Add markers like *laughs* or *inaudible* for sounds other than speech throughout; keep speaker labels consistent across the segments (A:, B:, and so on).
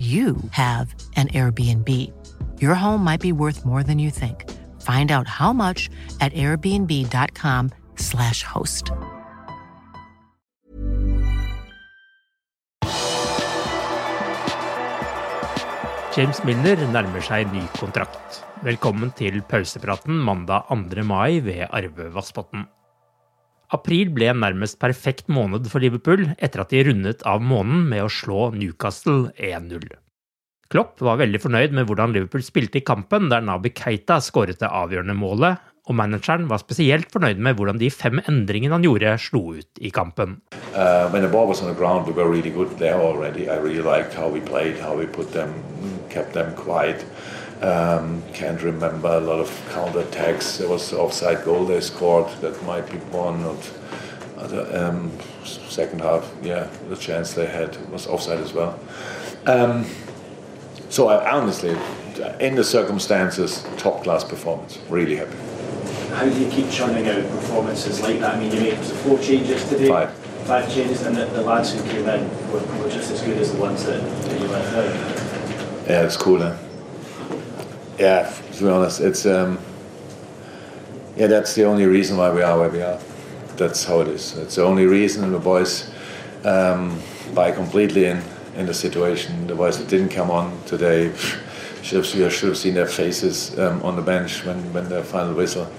A: you have an Airbnb. Your home might be worth more than you think. Find out how much at airbnb.com/slash host.
B: James Milner nærmer seg ny kontrakt. Velkommen til pausepraten mandag 2. mai ved Arve Vassbotn. April ble en nærmest perfekt måned for Liverpool etter at de rundet av måneden med å slå Newcastle 1-0. Klopp var veldig fornøyd med hvordan Liverpool spilte i kampen, der Nabi Keita skåret det avgjørende målet, og manageren var spesielt fornøyd med hvordan de fem endringene han gjorde, slo ut i kampen.
C: Uh, the ground, we really really liked how we played, how we them, kept them quiet. Um, can't remember a lot of counter attacks. There was offside goal they scored that might be one. Not, um, second half, yeah, the chance they had was offside as well. Um, so I honestly, in the circumstances, top class performance. Really happy.
D: How do you keep churning out performances like that? I mean, you made four changes today.
C: Five.
D: Five changes, and the, the lads who came in were, were just as good as the ones that, that you left out.
C: Yeah, it's cool. Huh? Yeah, to be honest, it's um, yeah, that's the only reason why we are where we are. That's how it is. It's the only reason the boys um, buy completely in in the situation. The boys that didn't come on today *laughs* should have, should have seen their faces um, on the bench when when the final whistle.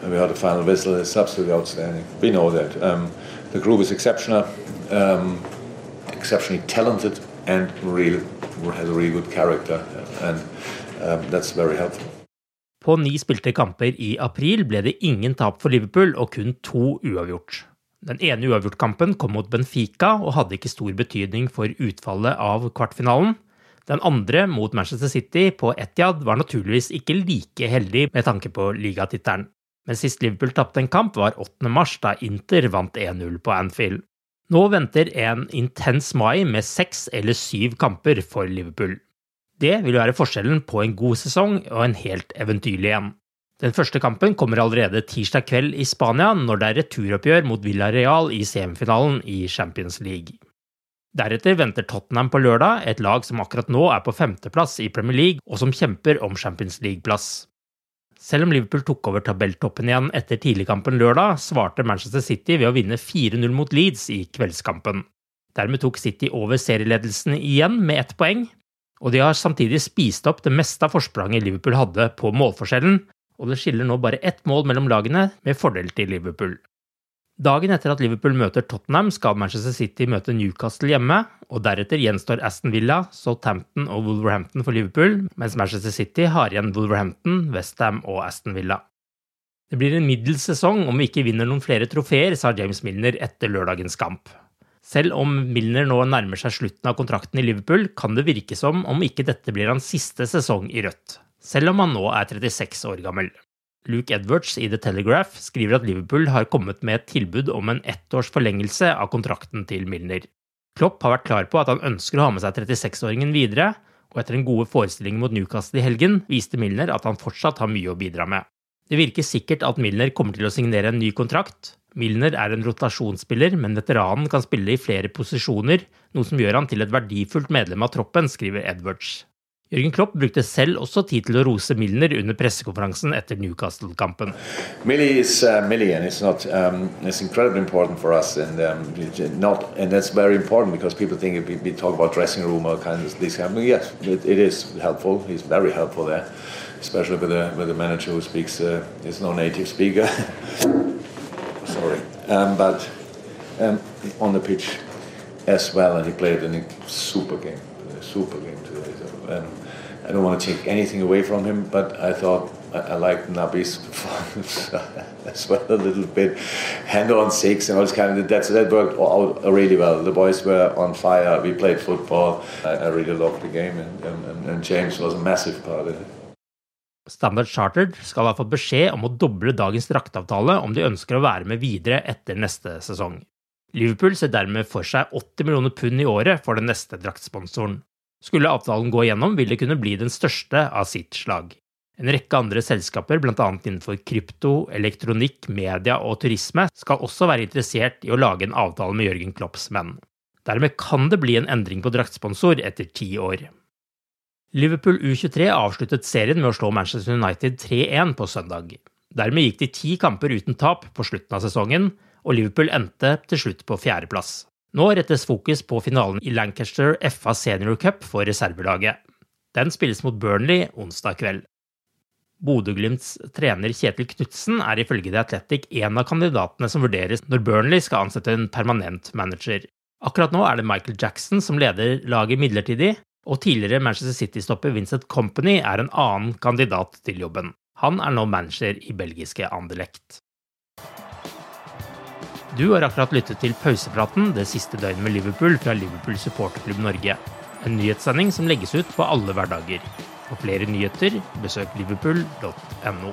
C: And we heard the final whistle. It's absolutely outstanding. We know that um, the group is exceptional, um, exceptionally talented, and real has a really good character, and um, that's very helpful.
B: På ni spilte kamper i april ble det ingen tap for Liverpool og kun to uavgjort. Den ene uavgjortkampen kom mot Benfica og hadde ikke stor betydning for utfallet av kvartfinalen. Den andre, mot Manchester City på Etiad, var naturligvis ikke like heldig med tanke på ligatittelen. Men sist Liverpool tapte en kamp, var 8. mars, da Inter vant 1-0 på Anfield. Nå venter en intens mai med seks eller syv kamper for Liverpool. Det vil være forskjellen på en god sesong og en helt eventyrlig en. Den første kampen kommer allerede tirsdag kveld i Spania, når det er returoppgjør mot Villarreal i semifinalen i Champions League. Deretter venter Tottenham på lørdag, et lag som akkurat nå er på femteplass i Premier League og som kjemper om Champions League-plass. Selv om Liverpool tok over tabelltoppen igjen etter tidligkampen lørdag, svarte Manchester City ved å vinne 4-0 mot Leeds i kveldskampen. Dermed tok City over serieledelsen igjen med ett poeng, og de har samtidig spist opp det meste av forspranget Liverpool hadde på målforskjellen, og det skiller nå bare ett mål mellom lagene, med fordel til Liverpool. Dagen etter at Liverpool møter Tottenham, skal Manchester City møte Newcastle hjemme, og deretter gjenstår Aston Villa, Southampton og Wolverhampton for Liverpool, mens Manchester City har igjen Wolverhampton, Westham og Aston Villa. Det blir en middels sesong om vi ikke vinner noen flere trofeer, sa James Milner etter lørdagens kamp. Selv om Milner nå nærmer seg slutten av kontrakten i Liverpool, kan det virke som om ikke dette blir hans siste sesong i rødt, selv om han nå er 36 år gammel. Luke Edwards i The Telegraph skriver at Liverpool har kommet med et tilbud om en ettårs forlengelse av kontrakten til Milner. Klopp har vært klar på at han ønsker å ha med seg 36-åringen videre, og etter den gode forestillingen mot Newcastle i helgen viste Milner at han fortsatt har mye å bidra med. Det virker sikkert at Milner kommer til å signere en ny kontrakt. Milner er en rotasjonsspiller, men veteranen kan spille i flere posisjoner, noe som gjør han til et verdifullt medlem av troppen, skriver Edwards. Jørgen Klopp brukte selv også tid til å rose Milner under pressekonferansen etter Newcastle-kampen.
C: Millie is uh, Millie, and it's not. Um, it's for us, and um, not, and that's very important because people think we, we talk about dressing room or kind of this kind. Of, yes, it, it is helpful. Especially with a with a manager who speaks uh, is no native speaker. *laughs* Sorry, um, but um, on the pitch as well, and he played a super game, a super game today. So, um, I don't want to take anything away from him, but I thought I, I liked Nabi's performance *laughs* as well a little bit. Hand on six and all this kind of that's that worked out really well. The boys were on fire. We played football. I, I really loved the game, and, and, and James was a massive part of it.
B: Standard Chartered skal ha fått beskjed om å doble dagens drakteavtale om de ønsker å være med videre etter neste sesong. Liverpool ser dermed for seg 80 millioner pund i året for den neste draktsponsoren. Skulle avtalen gå igjennom, vil det kunne bli den største av sitt slag. En rekke andre selskaper, bl.a. innenfor krypto, elektronikk, media og turisme, skal også være interessert i å lage en avtale med Jørgen Klopps menn. Dermed kan det bli en endring på draktsponsor etter ti år. Liverpool U23 avsluttet serien med å slå Manchester United 3-1 på søndag. Dermed gikk de ti kamper uten tap på slutten av sesongen, og Liverpool endte til slutt på fjerdeplass. Nå rettes fokus på finalen i Lancaster FA Senior Cup for reservelaget. Den spilles mot Burnley onsdag kveld. Bodø-Glimts trener Kjetil Knutsen er ifølge The Athletic en av kandidatene som vurderes når Burnley skal ansette en permanent manager. Akkurat nå er det Michael Jackson som leder laget midlertidig, og tidligere Manchester City-stopper Vincent Company er en annen kandidat til jobben. Han er nå manager i belgiske Anderlecht. Du har akkurat lyttet til pausepraten det siste døgnet med Liverpool fra Liverpool supporterklubb Norge. En nyhetssending som legges ut på alle hverdager. For flere nyheter, besøk liverpool.no.